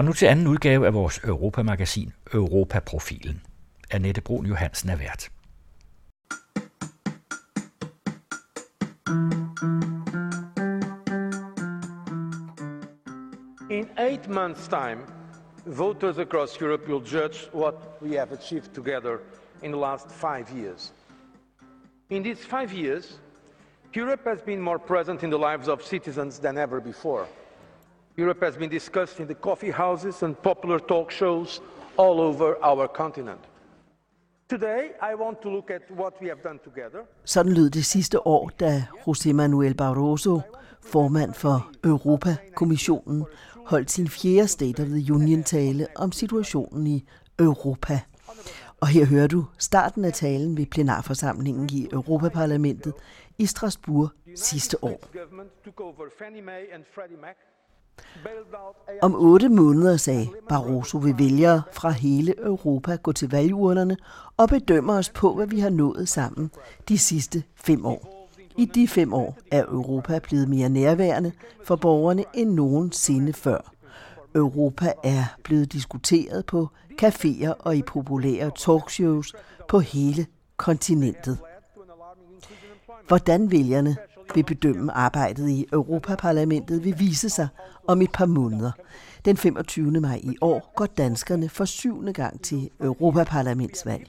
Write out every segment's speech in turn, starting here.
Og nu til anden udgave af vores Europamagasin Europaprofilen. Annette Brun Johansen er vært. In eight months' time, voters across Europe will judge what we have achieved together in the last five years. In these five years, Europe has been more present in the lives of citizens than ever before. Europe has been discussed in the coffee houses and popular talk shows all over our continent. Today, I want to look at what we have done together. Sådan lød det sidste år, da José Manuel Barroso, formand for Europakommissionen, holdt sin fjerde State of the Union-tale om situationen i Europa. Og her hører du starten af talen ved plenarforsamlingen i Europaparlamentet i Strasbourg sidste år. Om otte måneder sagde Barroso vil vælgere fra hele Europa gå til valgurnerne og bedømme os på, hvad vi har nået sammen de sidste fem år. I de fem år er Europa blevet mere nærværende for borgerne end nogensinde før. Europa er blevet diskuteret på caféer og i populære talkshows på hele kontinentet. Hvordan vælgerne vil bedømme arbejdet i Europaparlamentet vil vise sig om et par måneder. Den 25. maj i år går danskerne for syvende gang til Europaparlamentsvalg.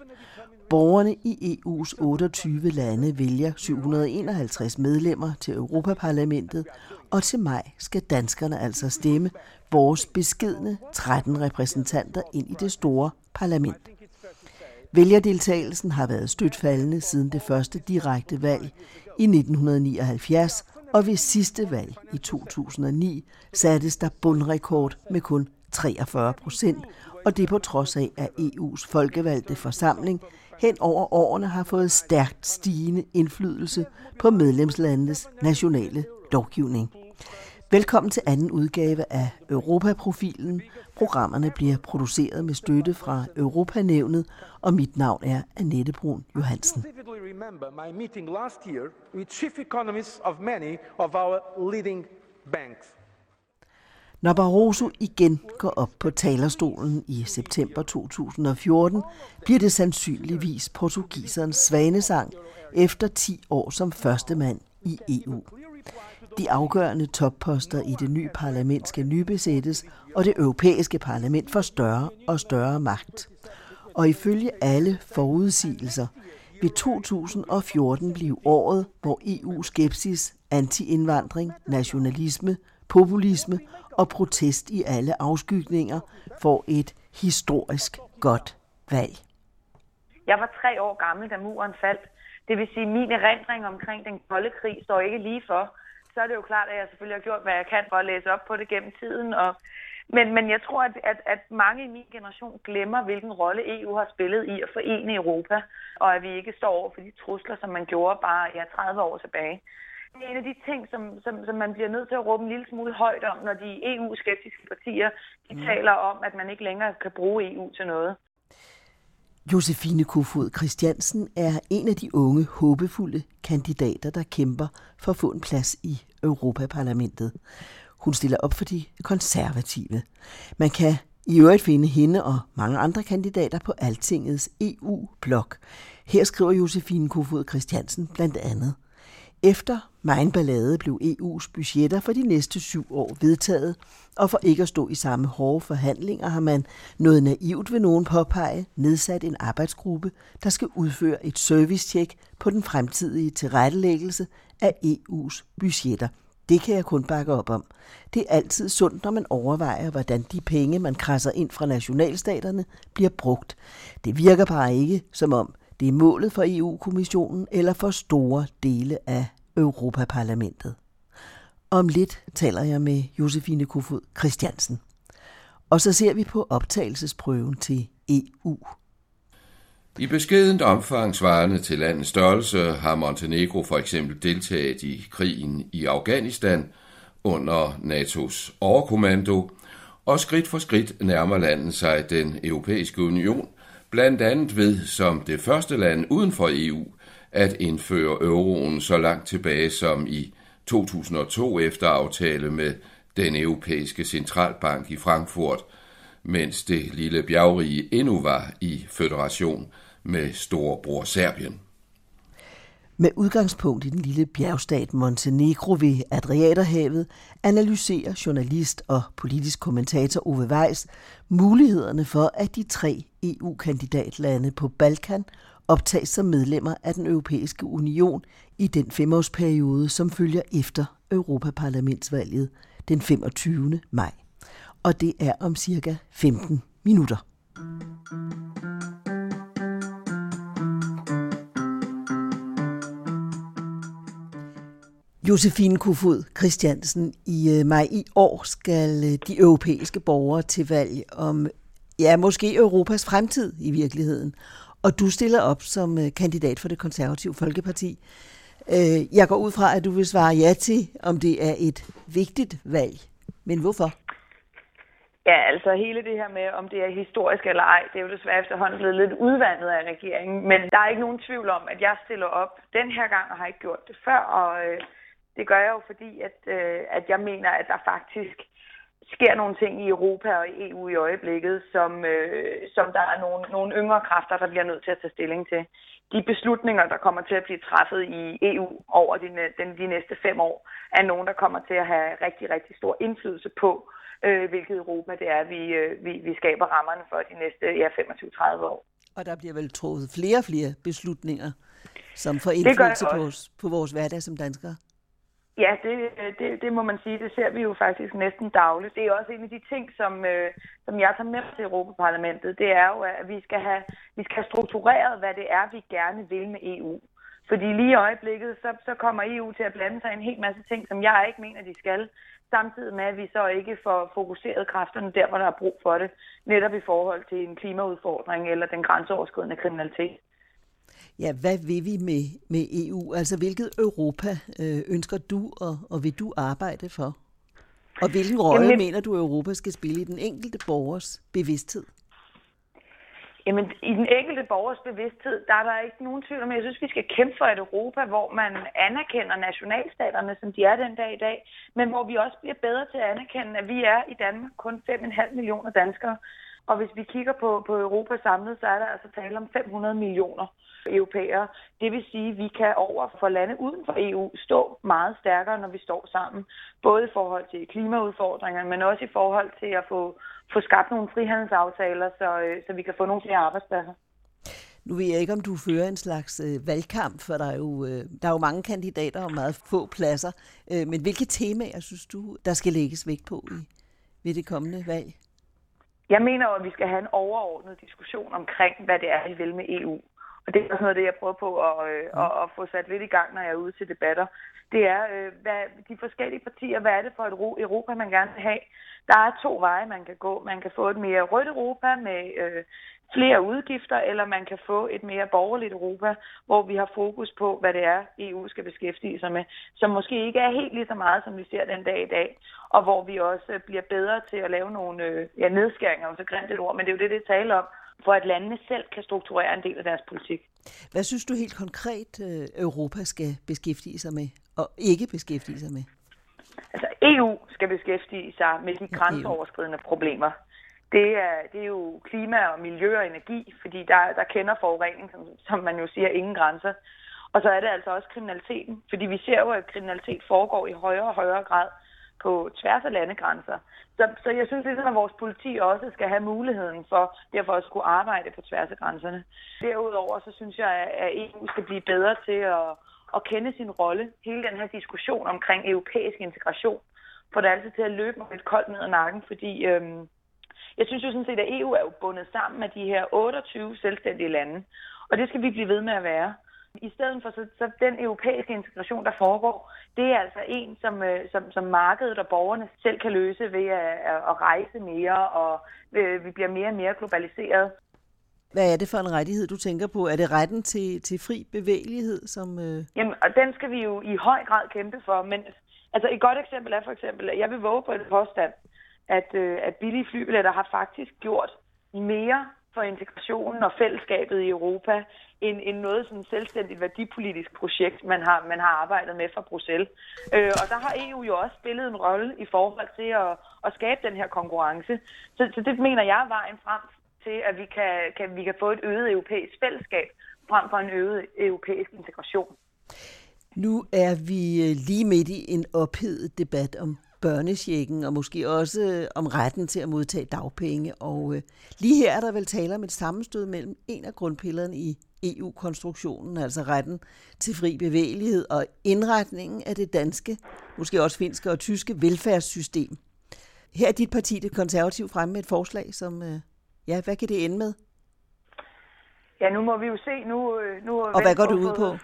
Borgerne i EU's 28 lande vælger 751 medlemmer til Europaparlamentet, og til maj skal danskerne altså stemme vores beskedne 13 repræsentanter ind i det store parlament. Vælgerdeltagelsen har været støtfaldende siden det første direkte valg i 1979, og ved sidste valg i 2009 sattes der bundrekord med kun 43 procent, og det på trods af, at EU's folkevalgte forsamling hen over årene har fået stærkt stigende indflydelse på medlemslandenes nationale lovgivning. Velkommen til anden udgave af Europaprofilen. Programmerne bliver produceret med støtte fra Europanævnet, og mit navn er Annette Brun Johansen. Når Barroso igen går op på talerstolen i september 2014, bliver det sandsynligvis portugiserens svanesang efter 10 år som første mand i EU. De afgørende topposter i det nye parlament skal nybesættes, og det europæiske parlament får større og større magt. Og ifølge alle forudsigelser vil 2014 blive året, hvor EU-skepsis, antiindvandring, nationalisme, populisme og protest i alle afskygninger får et historisk godt valg. Jeg var tre år gammel, da muren faldt. Det vil sige, at min erindring omkring den kolde krig står ikke lige for så er det jo klart, at jeg selvfølgelig har gjort, hvad jeg kan for at læse op på det gennem tiden. Og, men, men jeg tror, at, at, at mange i min generation glemmer, hvilken rolle EU har spillet i at forene Europa, og at vi ikke står over for de trusler, som man gjorde bare ja, 30 år tilbage. Det er en af de ting, som, som, som man bliver nødt til at råbe en lille smule højt om, når de EU-skeptiske partier de mm. taler om, at man ikke længere kan bruge EU til noget. Josefine Kofod Christiansen er en af de unge, håbefulde kandidater, der kæmper for at få en plads i Europaparlamentet. Hun stiller op for de konservative. Man kan i øvrigt finde hende og mange andre kandidater på Altingets EU-blog. Her skriver Josefine Kofod Christiansen blandt andet. Efter Mein ballade blev EU's budgetter for de næste syv år vedtaget, og for ikke at stå i samme hårde forhandlinger har man noget naivt ved nogen påpege nedsat en arbejdsgruppe, der skal udføre et servicetjek på den fremtidige tilrettelæggelse af EU's budgetter. Det kan jeg kun bakke op om. Det er altid sundt, når man overvejer, hvordan de penge, man krasser ind fra nationalstaterne, bliver brugt. Det virker bare ikke, som om det er målet for EU-kommissionen eller for store dele af Europaparlamentet. Om lidt taler jeg med Josefine Kofod Christiansen. Og så ser vi på optagelsesprøven til EU. I beskedent omfang svarende til landets størrelse har Montenegro for eksempel deltaget i krigen i Afghanistan under NATO's overkommando, og skridt for skridt nærmer landet sig den europæiske union, blandt andet ved som det første land uden for EU at indføre euroen så langt tilbage som i 2002 efter aftale med den europæiske centralbank i Frankfurt, mens det lille bjergrige endnu var i føderation med storebror Serbien. Med udgangspunkt i den lille bjergstat Montenegro ved Adriaterhavet, analyserer journalist og politisk kommentator Ove Weiss mulighederne for, at de tre EU-kandidatlande på Balkan optages som medlemmer af den europæiske union i den femårsperiode, som følger efter Europaparlamentsvalget den 25. maj. Og det er om cirka 15 minutter. Josefine Kofod Christiansen, i øh, maj i år skal øh, de europæiske borgere til valg om, ja, måske Europas fremtid i virkeligheden. Og du stiller op som øh, kandidat for det konservative Folkeparti. Øh, jeg går ud fra, at du vil svare ja til, om det er et vigtigt valg. Men hvorfor? Ja, altså hele det her med, om det er historisk eller ej, det er jo desværre efterhånden blevet lidt udvandet af regeringen. Men der er ikke nogen tvivl om, at jeg stiller op den her gang og har ikke gjort det før. Og øh, det gør jeg jo, fordi at, øh, at jeg mener, at der faktisk sker nogle ting i Europa og i EU i øjeblikket, som, øh, som der er nogle, nogle yngre kræfter, der bliver nødt til at tage stilling til. De beslutninger, der kommer til at blive træffet i EU over de, de, de næste fem år, er nogen, der kommer til at have rigtig, rigtig stor indflydelse på, øh, hvilket Europa det er, vi, øh, vi, vi skaber rammerne for de næste ja, 25-30 år. Og der bliver vel troet flere og flere beslutninger, som får indflydelse på, på vores hverdag som danskere? Ja, det, det, det må man sige. Det ser vi jo faktisk næsten dagligt. Det er også en af de ting, som, øh, som jeg tager med til Europaparlamentet. Det er jo, at vi skal, have, vi skal have struktureret, hvad det er, vi gerne vil med EU. Fordi lige i øjeblikket, så, så kommer EU til at blande sig i en hel masse ting, som jeg ikke mener, de skal. Samtidig med, at vi så ikke får fokuseret kræfterne der, hvor der er brug for det. Netop i forhold til en klimaudfordring eller den grænseoverskridende kriminalitet. Ja, hvad vil vi med, med EU? Altså, hvilket Europa øh, ønsker du, og, og vil du arbejde for? Og hvilken rolle Jamen, mener du, Europa skal spille i den enkelte borgers bevidsthed? Jamen, i den enkelte borgers bevidsthed, der er der ikke nogen tvivl om, jeg synes, vi skal kæmpe for et Europa, hvor man anerkender nationalstaterne, som de er den dag i dag, men hvor vi også bliver bedre til at anerkende, at vi er i Danmark kun 5,5 millioner danskere. Og hvis vi kigger på, på Europa samlet, så er der altså tale om 500 millioner europæere. Det vil sige, at vi kan over for lande uden for EU stå meget stærkere, når vi står sammen. Både i forhold til klimaudfordringer, men også i forhold til at få, få skabt nogle frihandelsaftaler, så, øh, så vi kan få nogle flere arbejdspladser. Nu ved jeg ikke, om du fører en slags øh, valgkamp, for der er, jo, øh, der er jo mange kandidater og meget få pladser. Øh, men hvilke temaer synes du, der skal lægges vægt på i, ved det kommende valg? Jeg mener jo, at vi skal have en overordnet diskussion omkring, hvad det er, vi vil med EU. Og det er også noget af det, jeg prøver på at, øh, at, at få sat lidt i gang, når jeg er ude til debatter. Det er, øh, hvad, de forskellige partier, hvad er det for et Europa, man gerne vil have? Der er to veje, man kan gå. Man kan få et mere rødt Europa med øh, flere udgifter, eller man kan få et mere borgerligt Europa, hvor vi har fokus på, hvad det er, EU skal beskæftige sig med, som måske ikke er helt lige så meget, som vi ser den dag i dag, og hvor vi også bliver bedre til at lave nogle øh, ja, nedskæringer, så grimt et ord, men det er jo det, det taler om, for at landene selv kan strukturere en del af deres politik. Hvad synes du helt konkret, øh, Europa skal beskæftige sig med, og ikke beskæftige sig med? Altså EU skal beskæftige sig med de grænseoverskridende problemer. Det er, det er jo klima og miljø og energi, fordi der, der kender forurening, som, som man jo siger, ingen grænser. Og så er det altså også kriminaliteten, fordi vi ser jo, at kriminalitet foregår i højere og højere grad på tværs af landegrænser. Så, så jeg synes ligesom, at vores politi også skal have muligheden for derfor at skulle arbejde på tværs af grænserne. Derudover så synes jeg, at EU skal blive bedre til at, at kende sin rolle. Hele den her diskussion omkring europæisk integration får det altid til at løbe mig lidt koldt ned ad nakken, fordi øhm, jeg synes jo sådan set, at EU er jo bundet sammen med de her 28 selvstændige lande, og det skal vi blive ved med at være. I stedet for så, så den europæiske integration, der foregår, det er altså en, som, øh, som, som markedet og borgerne selv kan løse ved at, at rejse mere, og øh, vi bliver mere og mere globaliseret. Hvad er det for en rettighed, du tænker på? Er det retten til, til fri bevægelighed? Som, øh... Jamen, og den skal vi jo i høj grad kæmpe for. Men altså, et godt eksempel er for eksempel, at jeg vil våge på et påstand, at, øh, at billige flybilletter har faktisk gjort mere for integrationen og fællesskabet i Europa end, end noget sådan selvstændigt værdipolitisk projekt, man har, man har arbejdet med fra Bruxelles. Øh, og der har EU jo også spillet en rolle i forhold til at, at skabe den her konkurrence. Så, så det mener jeg er vejen frem til, at vi kan, kan, vi kan få et øget europæisk fællesskab frem for en øget europæisk integration. Nu er vi øh, lige midt i en ophedet debat om børnesjekken, og måske også øh, om retten til at modtage dagpenge. Og øh, lige her er der vel tale om et sammenstød mellem en af grundpillerne i EU-konstruktionen, altså retten til fri bevægelighed og indretningen af det danske, måske også finske og tyske velfærdssystem. Her er dit parti, det konservative, fremme med et forslag, som, øh, ja, hvad kan det ende med? Ja, nu må vi jo se. Nu, nu og hvad går du ud på?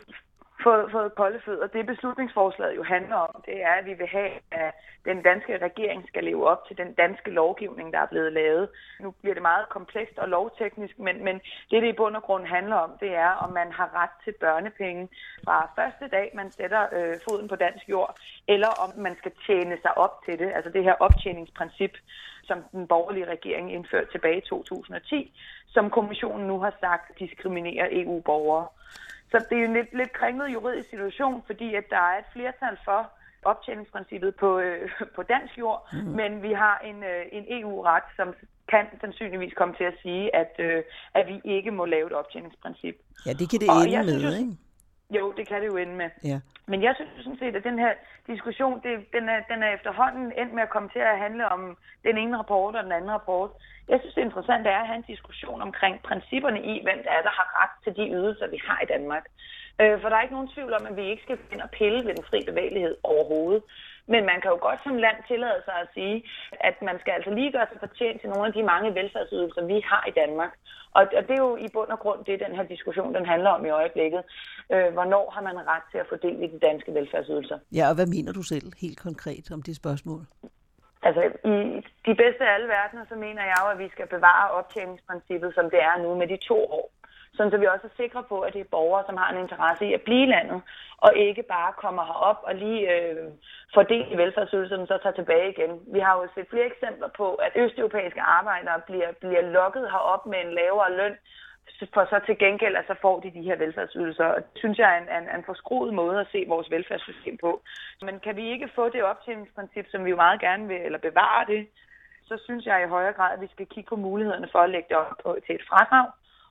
Fået, fået kolde fødder. Det beslutningsforslaget jo handler om, det er, at vi vil have, at den danske regering skal leve op til den danske lovgivning, der er blevet lavet. Nu bliver det meget komplekst og lovteknisk, men, men det, det i bund og grund handler om, det er, om man har ret til børnepenge fra første dag, man sætter øh, foden på dansk jord, eller om man skal tjene sig op til det, altså det her optjeningsprincip, som den borgerlige regering indførte tilbage i 2010, som kommissionen nu har sagt diskriminerer EU-borgere. Så det er en lidt, lidt kringlet juridisk situation, fordi at der er et flertal for optjeningsprincippet på, øh, på dansk jord, mm. men vi har en, øh, en EU-ret, som kan sandsynligvis komme til at sige, at, øh, at vi ikke må lave et optjeningsprincip. Ja, det kan det og ende med, synes, ikke? Jo, det kan det jo ende med. Ja. Men jeg synes sådan set, at den her diskussion, det, den, er, den er efterhånden endt med at komme til at handle om den ene rapport og den anden rapport. Jeg synes, det interessante er at have en diskussion omkring principperne i, hvem det er, der har ret til de ydelser, vi har i Danmark. Øh, for der er ikke nogen tvivl om, at vi ikke skal ind og pille ved den fri bevægelighed overhovedet. Men man kan jo godt som land tillade sig at sige, at man skal altså lige gøre sig fortjent til nogle af de mange velfærdsydelser, vi har i Danmark. Og, det er jo i bund og grund det, den her diskussion den handler om i øjeblikket. Øh, hvornår har man ret til at fordele de danske velfærdsydelser? Ja, og hvad mener du selv helt konkret om det spørgsmål? Altså, i de bedste af alle verdener, så mener jeg jo, at vi skal bevare optjeningsprincippet, som det er nu med de to år sådan så vi også er sikre på, at det er borgere, som har en interesse i at blive landet, og ikke bare kommer herop og lige øh, får del i velfærdsydelserne, så tager tilbage igen. Vi har jo set flere eksempler på, at østeuropæiske arbejdere bliver, bliver lokket herop med en lavere løn, for så til gengæld, at så får de de her velfærdsydelser. Og det synes jeg er en, en, en forskruet måde at se vores velfærdssystem på. Men kan vi ikke få det optjeningsprincip, som vi jo meget gerne vil, eller bevare det, så synes jeg i højere grad, at vi skal kigge på mulighederne for at lægge det op på, til et fradrag,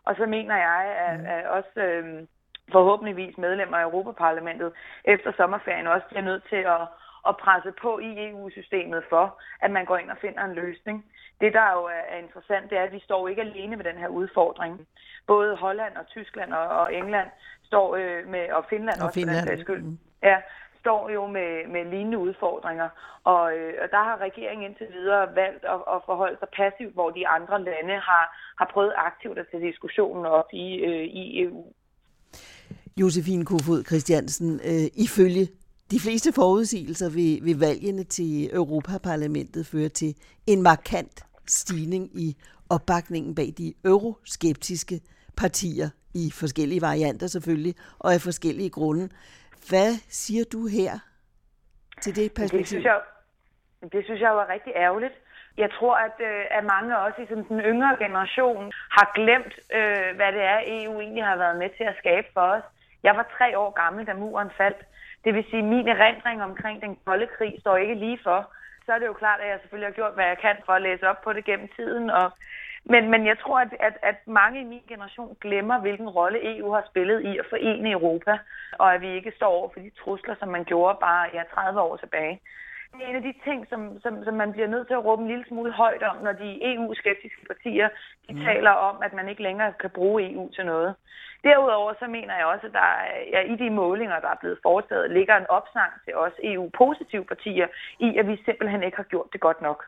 og så mener jeg, at, mm. at også øh, forhåbentligvis medlemmer af Europaparlamentet efter sommerferien også bliver nødt til at, at presse på i EU-systemet for, at man går ind og finder en løsning. Det, der jo er interessant, det er, at vi står ikke alene med den her udfordring. Både Holland og Tyskland og, og England står øh, med, og Finland og også Finland. for den skyld. Mm. Ja, står jo med, med lignende udfordringer, og, øh, og der har regeringen indtil videre valgt at, at forholde sig passivt, hvor de andre lande har, har prøvet aktivt at tage diskussionen op i, øh, i EU. Josefine Kofod Christiansen, øh, ifølge de fleste forudsigelser vil, vil valgene til Europaparlamentet føre til en markant stigning i opbakningen bag de euroskeptiske partier i forskellige varianter selvfølgelig, og af forskellige grunde. Hvad siger du her til det perspektiv? Det synes jeg, det synes jeg var rigtig ærgerligt. Jeg tror, at, øh, at mange også i sådan den yngre generation har glemt, øh, hvad det er, EU egentlig har været med til at skabe for os. Jeg var tre år gammel, da muren faldt. Det vil sige, at min erindring omkring den kolde krig står ikke lige for. Så er det jo klart, at jeg selvfølgelig har gjort, hvad jeg kan for at læse op på det gennem tiden. Og men, men jeg tror, at, at, at mange i min generation glemmer, hvilken rolle EU har spillet i at forene Europa, og at vi ikke står over for de trusler, som man gjorde bare ja, 30 år tilbage. Det er en af de ting, som, som, som man bliver nødt til at råbe en lille smule højt om, når de EU-skeptiske partier de mm. taler om, at man ikke længere kan bruge EU til noget. Derudover så mener jeg også, at der ja, i de målinger, der er blevet foretaget, ligger en opsang til os EU-positive partier i, at vi simpelthen ikke har gjort det godt nok.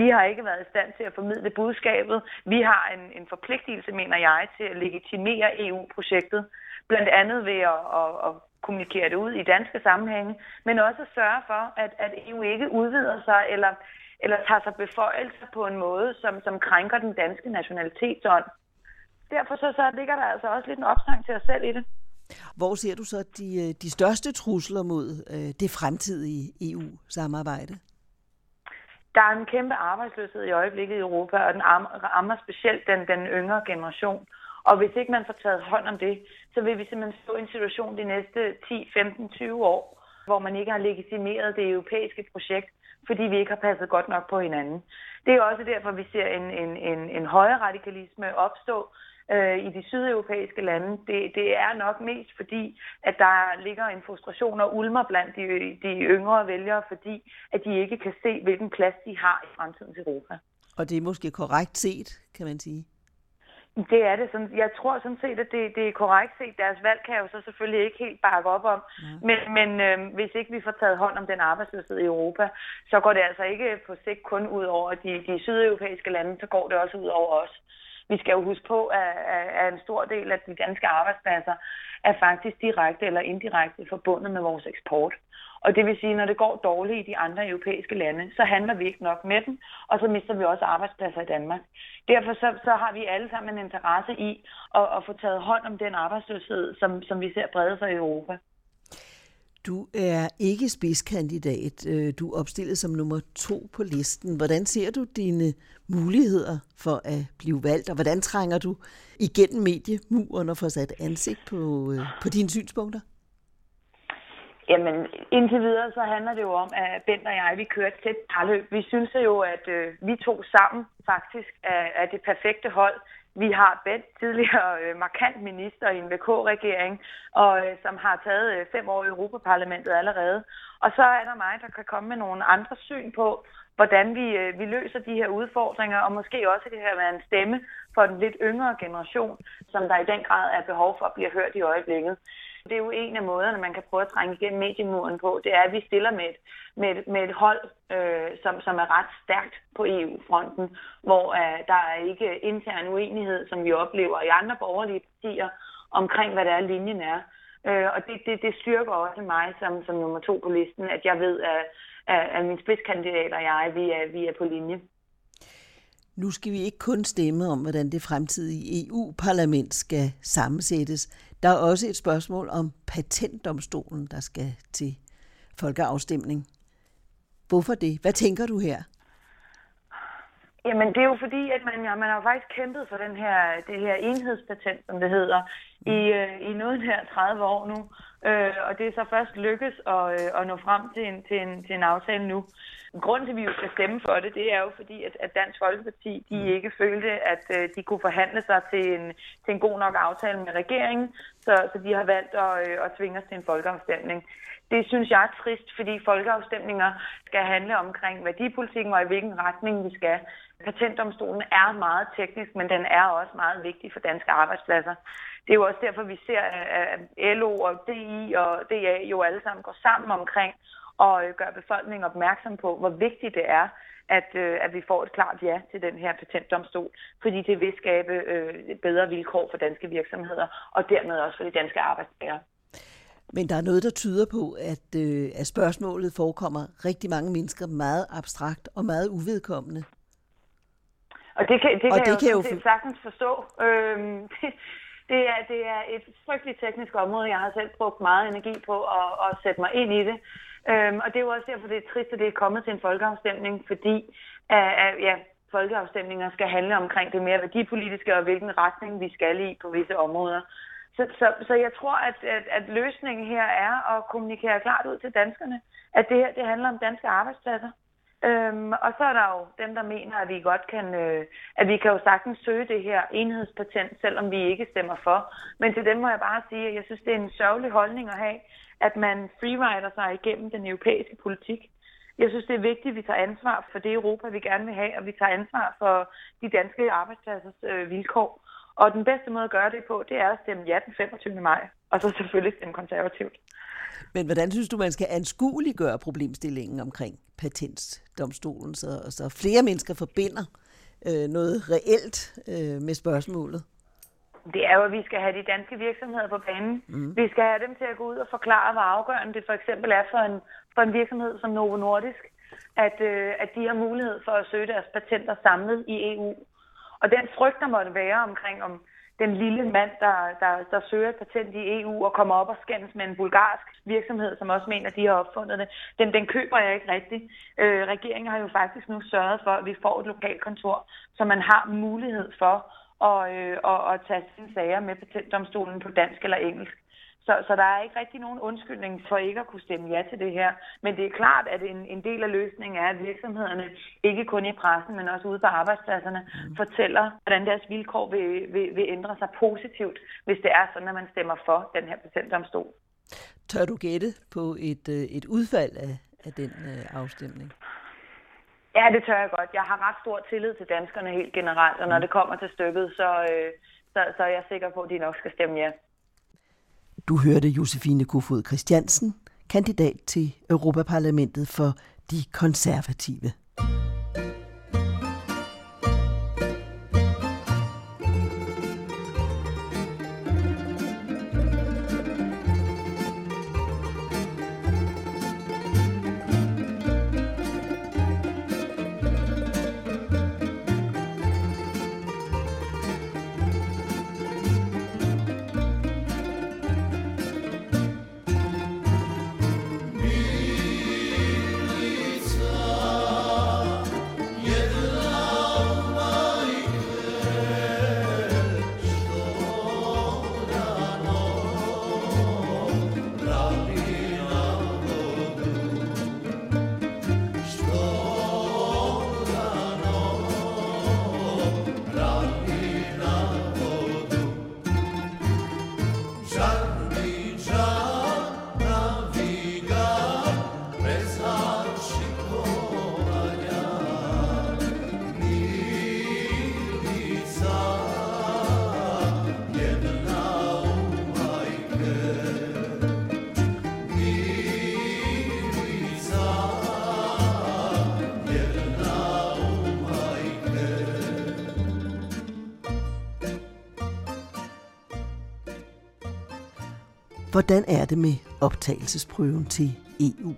Vi har ikke været i stand til at formidle budskabet. Vi har en, en forpligtelse, mener jeg, til at legitimere EU-projektet. Blandt andet ved at, at, at kommunikere det ud i danske sammenhænge, men også at sørge for, at, at EU ikke udvider sig eller, eller tager sig beføjelser på en måde, som, som krænker den danske nationalitetsånd. Derfor så, så ligger der altså også lidt en opsang til os selv i det. Hvor ser du så de, øh, de største trusler mod øh, det fremtidige EU-samarbejde? Der er en kæmpe arbejdsløshed i øjeblikket i Europa, og den rammer specielt den, den yngre generation. Og hvis ikke man får taget hånd om det, så vil vi simpelthen stå i en situation de næste 10, 15, 20 år, hvor man ikke har legitimeret det europæiske projekt, fordi vi ikke har passet godt nok på hinanden. Det er også derfor, vi ser en, en, en, en højere radikalisme opstå øh, i de sydeuropæiske lande. Det, det er nok mest fordi, at der ligger en frustration og ulmer blandt de, de yngre vælgere, fordi at de ikke kan se, hvilken plads de har i fremtidens Europa. Og det er måske korrekt set, kan man sige. Det er det. Sådan, jeg tror sådan set, at det, det er korrekt set. Deres valg kan jeg jo så selvfølgelig ikke helt bakke op om. Mm. Men, men øh, hvis ikke vi får taget hånd om den arbejdsløshed i Europa, så går det altså ikke på sigt kun ud over de, de sydeuropæiske lande, så går det også ud over os. Vi skal jo huske på, at, at en stor del af de danske arbejdspladser er faktisk direkte eller indirekte forbundet med vores eksport. Og det vil sige, at når det går dårligt i de andre europæiske lande, så handler vi ikke nok med dem, og så mister vi også arbejdspladser i Danmark. Derfor så, så har vi alle sammen en interesse i at, at få taget hånd om den arbejdsløshed, som, som vi ser brede sig i Europa. Du er ikke spidskandidat. Øh, du er opstillet som nummer to på listen. Hvordan ser du dine muligheder for at blive valgt, og hvordan trænger du igennem mediemuren og får sat ansigt på, øh, på dine synspunkter? Jamen, indtil videre så handler det jo om, at Bent og jeg, vi kører et tæt parløb. Vi synes jo, at øh, vi to sammen faktisk er, er det perfekte hold. Vi har Bent, tidligere øh, markant minister i en VK-regering, og øh, som har taget øh, fem år i Europaparlamentet allerede. Og så er der mig, der kan komme med nogle andre syn på, hvordan vi, øh, vi løser de her udfordringer, og måske også det her med en stemme for den lidt yngre generation, som der i den grad er behov for at blive hørt i øjeblikket. Det er jo en af måderne, man kan prøve at trænge igennem mediemuren på. Det er, at vi stiller med et, med et, med et hold, øh, som, som er ret stærkt på EU-fronten, hvor øh, der er ikke intern uenighed, som vi oplever i andre borgerlige partier, omkring hvad der er linjen er. Øh, og det, det, det styrker også mig som, som nummer to på listen, at jeg ved, at, at, at min spidskandidat og jeg, vi er, vi er på linje. Nu skal vi ikke kun stemme om, hvordan det fremtidige EU-parlament skal sammensættes. Der er også et spørgsmål om patentdomstolen, der skal til folkeafstemning. Hvorfor det? Hvad tænker du her? Jamen, det er jo fordi, at man, ja, man har faktisk kæmpet for den her, det her enhedspatent, som det hedder, i, øh, i noget her 30 år nu. Øh, og det er så først lykkes at, øh, at nå frem til en, til, en, til en aftale nu. Grunden til, at vi jo skal stemme for det, det er jo fordi, at, at Dansk Folkeparti de mm. ikke følte, at øh, de kunne forhandle sig til en, til en god nok aftale med regeringen, så, så de har valgt at, øh, at tvinge os til en folkeafstemning. Det synes jeg er trist, fordi folkeafstemninger skal handle omkring værdipolitikken og i hvilken retning vi skal. Patentdomstolen er meget teknisk, men den er også meget vigtig for danske arbejdspladser. Det er jo også derfor, vi ser, at LO og DI og DA jo alle sammen går sammen omkring og øh, gør befolkningen opmærksom på, hvor vigtigt det er, at, øh, at vi får et klart ja til den her patentdomstol, fordi det vil skabe øh, bedre vilkår for danske virksomheder, og dermed også for de danske arbejdstagere. Men der er noget, der tyder på, at, øh, at spørgsmålet forekommer rigtig mange mennesker meget abstrakt og meget uvedkommende. Og det kan, det og kan det jeg jo, kan jo sagtens forstå. Øhm, det, det, er, det er et frygteligt teknisk område. Jeg har selv brugt meget energi på at, at sætte mig ind i det. Øhm, og det er jo også derfor, det er trist, at det er kommet til en folkeafstemning, fordi uh, uh, ja, folkeafstemninger skal handle omkring det mere værdipolitiske og hvilken retning vi skal i på visse områder. Så, så, så jeg tror, at, at, at løsningen her er at kommunikere klart ud til danskerne, at det her det handler om danske arbejdspladser. Øhm, og så er der jo dem, der mener, at vi godt kan, øh, at vi kan jo sagtens søge det her enhedspatent, selvom vi ikke stemmer for. Men til dem må jeg bare sige, at jeg synes, det er en sørgelig holdning at have, at man freerider sig igennem den europæiske politik. Jeg synes, det er vigtigt, at vi tager ansvar for det Europa, vi gerne vil have, og vi tager ansvar for de danske arbejdspladsers øh, vilkår. Og den bedste måde at gøre det på, det er at stemme ja den 25. maj, og så selvfølgelig stemme konservativt. Men hvordan synes du, man skal anskueliggøre problemstillingen omkring patentsdomstolen, så, så flere mennesker forbinder øh, noget reelt øh, med spørgsmålet? Det er jo, at vi skal have de danske virksomheder på banen. Mm. Vi skal have dem til at gå ud og forklare, hvor afgørende det for eksempel er for en, for en virksomhed som Novo Nordisk, at, øh, at de har mulighed for at søge deres patenter samlet i EU. Og den frygt, der måtte være omkring, om den lille mand, der, der, der søger et patent i EU og kommer op og skændes med en bulgarsk virksomhed, som også mener, at de har opfundet det. Den, den køber jeg ikke rigtigt. Øh, regeringen har jo faktisk nu sørget for, at vi får et lokalkontor, så man har mulighed for at, øh, at, at tage sine sager med patentdomstolen på dansk eller engelsk. Så, så der er ikke rigtig nogen undskyldning for ikke at kunne stemme ja til det her. Men det er klart, at en, en del af løsningen er, at virksomhederne, ikke kun i pressen, men også ude på arbejdspladserne, mm. fortæller, hvordan deres vilkår vil, vil, vil ændre sig positivt, hvis det er sådan, at man stemmer for den her patentdomstol. Tør du gætte på et, øh, et udfald af, af den øh, afstemning? Ja, det tør jeg godt. Jeg har ret stor tillid til danskerne helt generelt, og når mm. det kommer til stykket, så, øh, så, så er jeg sikker på, at de nok skal stemme ja. Du hørte Josefine Kofod Christiansen, kandidat til Europaparlamentet for de konservative. Hvordan er det med optagelsesprøven til EU?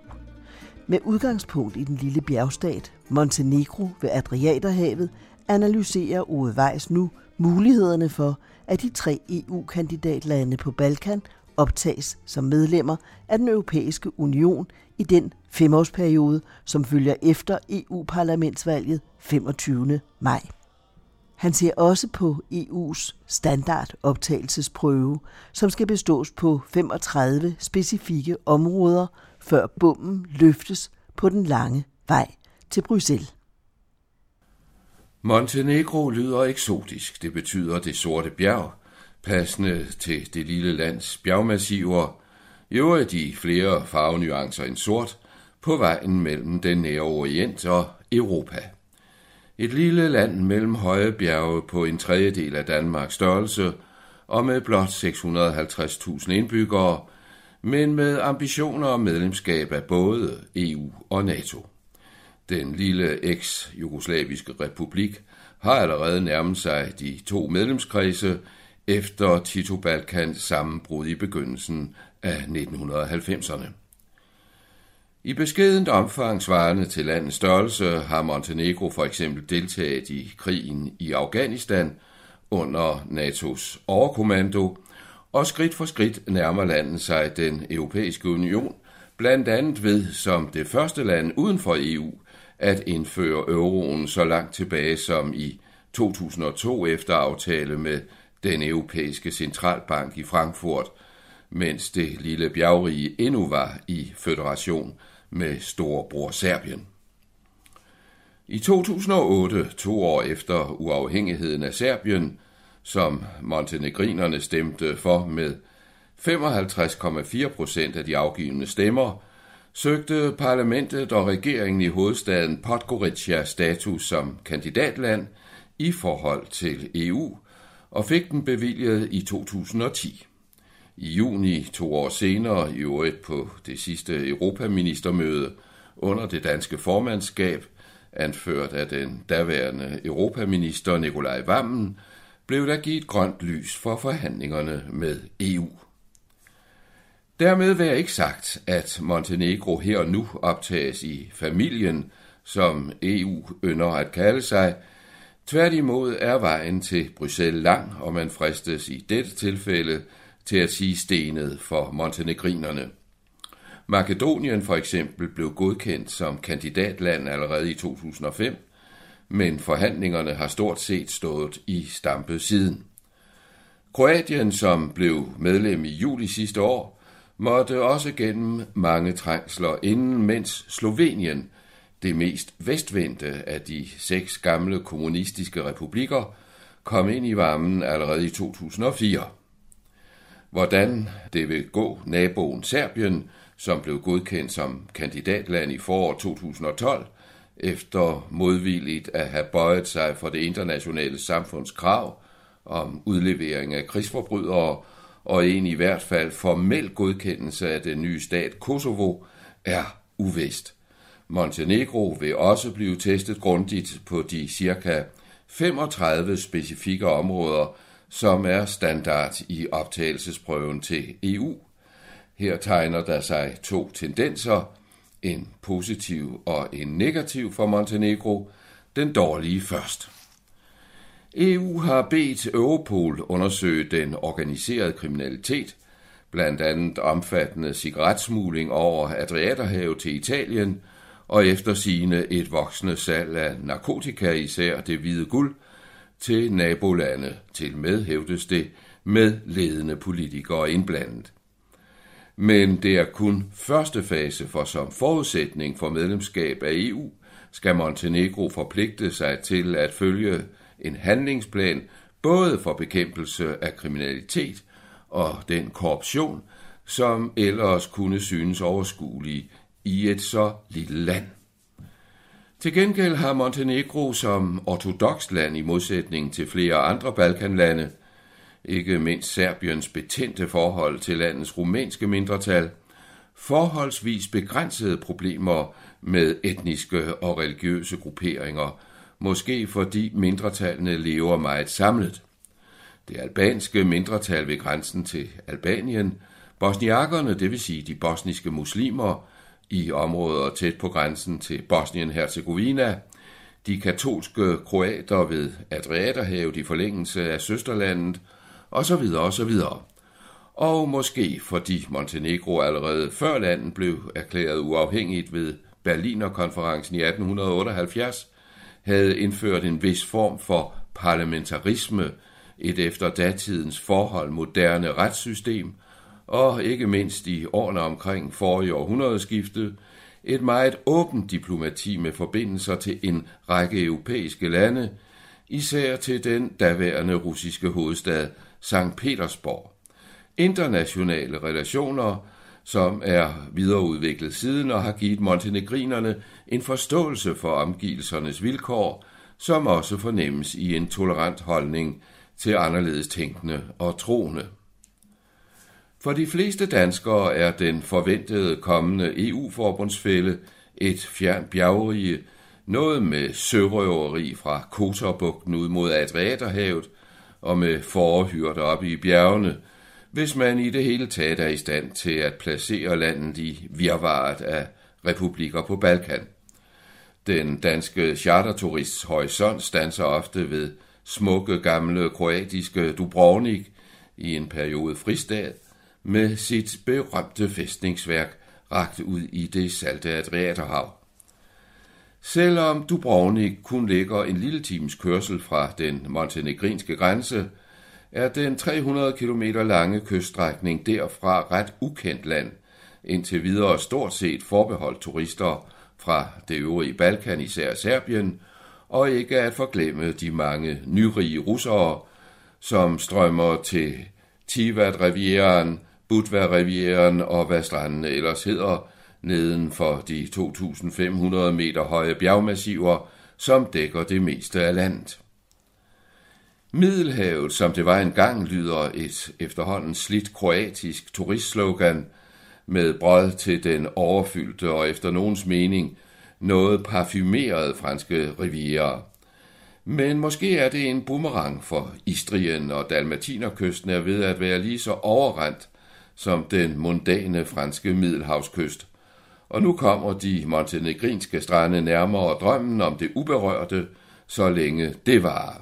Med udgangspunkt i den lille bjergstat Montenegro ved Adriaterhavet analyserer Ove Weiss nu mulighederne for, at de tre EU-kandidatlande på Balkan optages som medlemmer af den europæiske union i den femårsperiode, som følger efter EU-parlamentsvalget 25. maj. Han ser også på EU's standardoptagelsesprøve, som skal bestås på 35 specifikke områder, før bommen løftes på den lange vej til Bruxelles. Montenegro lyder eksotisk. Det betyder det sorte bjerg, passende til det lille lands bjergmassiver. Jo er de flere farvenuancer end sort på vejen mellem den nære orient og Europa. Et lille land mellem høje bjerge på en tredjedel af Danmarks størrelse og med blot 650.000 indbyggere, men med ambitioner om medlemskab af både EU og NATO. Den lille eks-jugoslaviske republik har allerede nærmet sig de to medlemskredse efter Tito Balkans sammenbrud i begyndelsen af 1990'erne. I beskedent omfang svarende til landets størrelse har Montenegro for eksempel deltaget i krigen i Afghanistan under NATO's overkommando, og skridt for skridt nærmer landet sig den europæiske union, blandt andet ved som det første land uden for EU at indføre euroen så langt tilbage som i 2002 efter aftale med den europæiske centralbank i Frankfurt, mens det lille bjergrige endnu var i føderation med storebror Serbien. I 2008, to år efter uafhængigheden af Serbien, som montenegrinerne stemte for med 55,4 procent af de afgivende stemmer, søgte parlamentet og regeringen i hovedstaden Podgorica status som kandidatland i forhold til EU og fik den bevilget i 2010. I juni to år senere, i øvrigt på det sidste europaministermøde under det danske formandskab, anført af den daværende europaminister Nikolaj Vammen, blev der givet grønt lys for forhandlingerne med EU. Dermed vil jeg ikke sagt, at Montenegro her og nu optages i familien, som EU ynder at kalde sig. Tværtimod er vejen til Bruxelles lang, og man fristes i dette tilfælde til at sige stenet for montenegrinerne. Makedonien for eksempel blev godkendt som kandidatland allerede i 2005, men forhandlingerne har stort set stået i stampe siden. Kroatien, som blev medlem i juli sidste år, måtte også gennem mange trængsler inden, mens Slovenien, det mest vestvendte af de seks gamle kommunistiske republikker, kom ind i varmen allerede i 2004. Hvordan det vil gå naboen Serbien, som blev godkendt som kandidatland i foråret 2012, efter modvilligt at have bøjet sig for det internationale samfunds krav om udlevering af krigsforbrydere og en i hvert fald formel godkendelse af den nye stat Kosovo, er uvist. Montenegro vil også blive testet grundigt på de cirka 35 specifikke områder, som er standard i optagelsesprøven til EU. Her tegner der sig to tendenser, en positiv og en negativ for Montenegro, den dårlige først. EU har bedt Europol undersøge den organiserede kriminalitet, blandt andet omfattende cigaretsmugling over Adriaterhavet til Italien, og efter et voksende salg af narkotika, især det hvide guld, til nabolande, til med hævdes det, med ledende politikere indblandet. Men det er kun første fase, for som forudsætning for medlemskab af EU skal Montenegro forpligte sig til at følge en handlingsplan både for bekæmpelse af kriminalitet og den korruption, som ellers kunne synes overskuelig i et så lille land. Til gengæld har Montenegro som ortodox land i modsætning til flere andre Balkanlande, ikke mindst Serbiens betændte forhold til landets rumænske mindretal, forholdsvis begrænsede problemer med etniske og religiøse grupperinger, måske fordi mindretallene lever meget samlet. Det albanske mindretal ved grænsen til Albanien, bosniakerne, det vil sige de bosniske muslimer, i områder tæt på grænsen til Bosnien-Herzegovina, de katolske kroater ved Adriaterhavet i forlængelse af søsterlandet, osv. osv. Og måske fordi Montenegro allerede før landet blev erklæret uafhængigt ved Berlinerkonferencen i 1878, havde indført en vis form for parlamentarisme, et efter datidens forhold moderne retssystem, og ikke mindst i årene omkring forrige århundredeskifte, et meget åbent diplomati med forbindelser til en række europæiske lande, især til den daværende russiske hovedstad St. Petersborg. Internationale relationer, som er videreudviklet siden og har givet montenegrinerne en forståelse for omgivelsernes vilkår, som også fornemmes i en tolerant holdning til anderledes tænkende og troende. For de fleste danskere er den forventede kommende EU-forbundsfælde et fjern bjergerige, noget med sørøveri fra Kotorbugten ud mod Adriaterhavet og med forhyrter op i bjergene, hvis man i det hele taget er i stand til at placere landet i virvaret af republikker på Balkan. Den danske charterturists horisont standser ofte ved smukke gamle kroatiske Dubrovnik i en periode fristad, med sit berømte fæstningsværk ragt ud i det salte Adriaterhav. Selvom Dubrovnik kun ligger en lille times kørsel fra den montenegrinske grænse, er den 300 km lange kyststrækning derfra ret ukendt land, indtil videre stort set forbeholdt turister fra det øvrige Balkan, især Serbien, og ikke at forglemme de mange nyrige russere, som strømmer til Tivat-rivieren, Budva-rivieren og hvad strandene ellers hedder, neden for de 2.500 meter høje bjergmassiver, som dækker det meste af landet. Middelhavet, som det var engang, lyder et efterhånden slidt kroatisk turistslogan med brød til den overfyldte og efter nogens mening noget parfumerede franske riviera. Men måske er det en boomerang for Istrien og Dalmatinerkysten er ved at være lige så overrendt som den mundane franske middelhavskyst. Og nu kommer de montenegrinske strande nærmere drømmen om det uberørte, så længe det varer.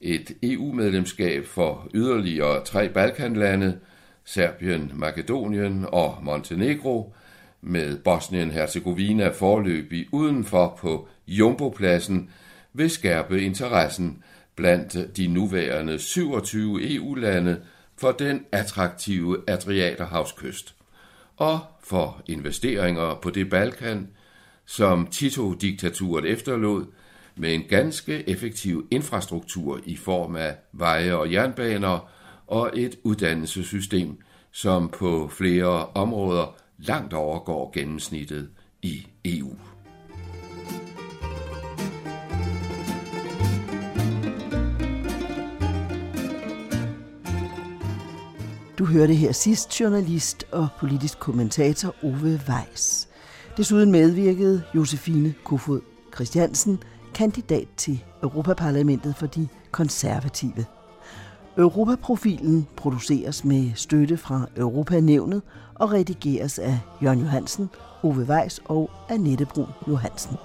Et EU-medlemskab for yderligere tre Balkanlande, Serbien, Makedonien og Montenegro, med Bosnien-Herzegovina forløbig udenfor på Jumbo-pladsen, vil skærpe interessen blandt de nuværende 27 EU-lande for den attraktive Adriaterhavskyst og for investeringer på det Balkan, som Tito-diktaturet efterlod med en ganske effektiv infrastruktur i form af veje og jernbaner og et uddannelsessystem, som på flere områder langt overgår gennemsnittet i EU. Du hørte her sidst journalist og politisk kommentator Ove Weiss. Desuden medvirkede Josefine Kofod Christiansen, kandidat til Europaparlamentet for de konservative. Europaprofilen produceres med støtte fra Europanævnet og redigeres af Jørgen Johansen, Ove Weiss og Annette Brun Johansen.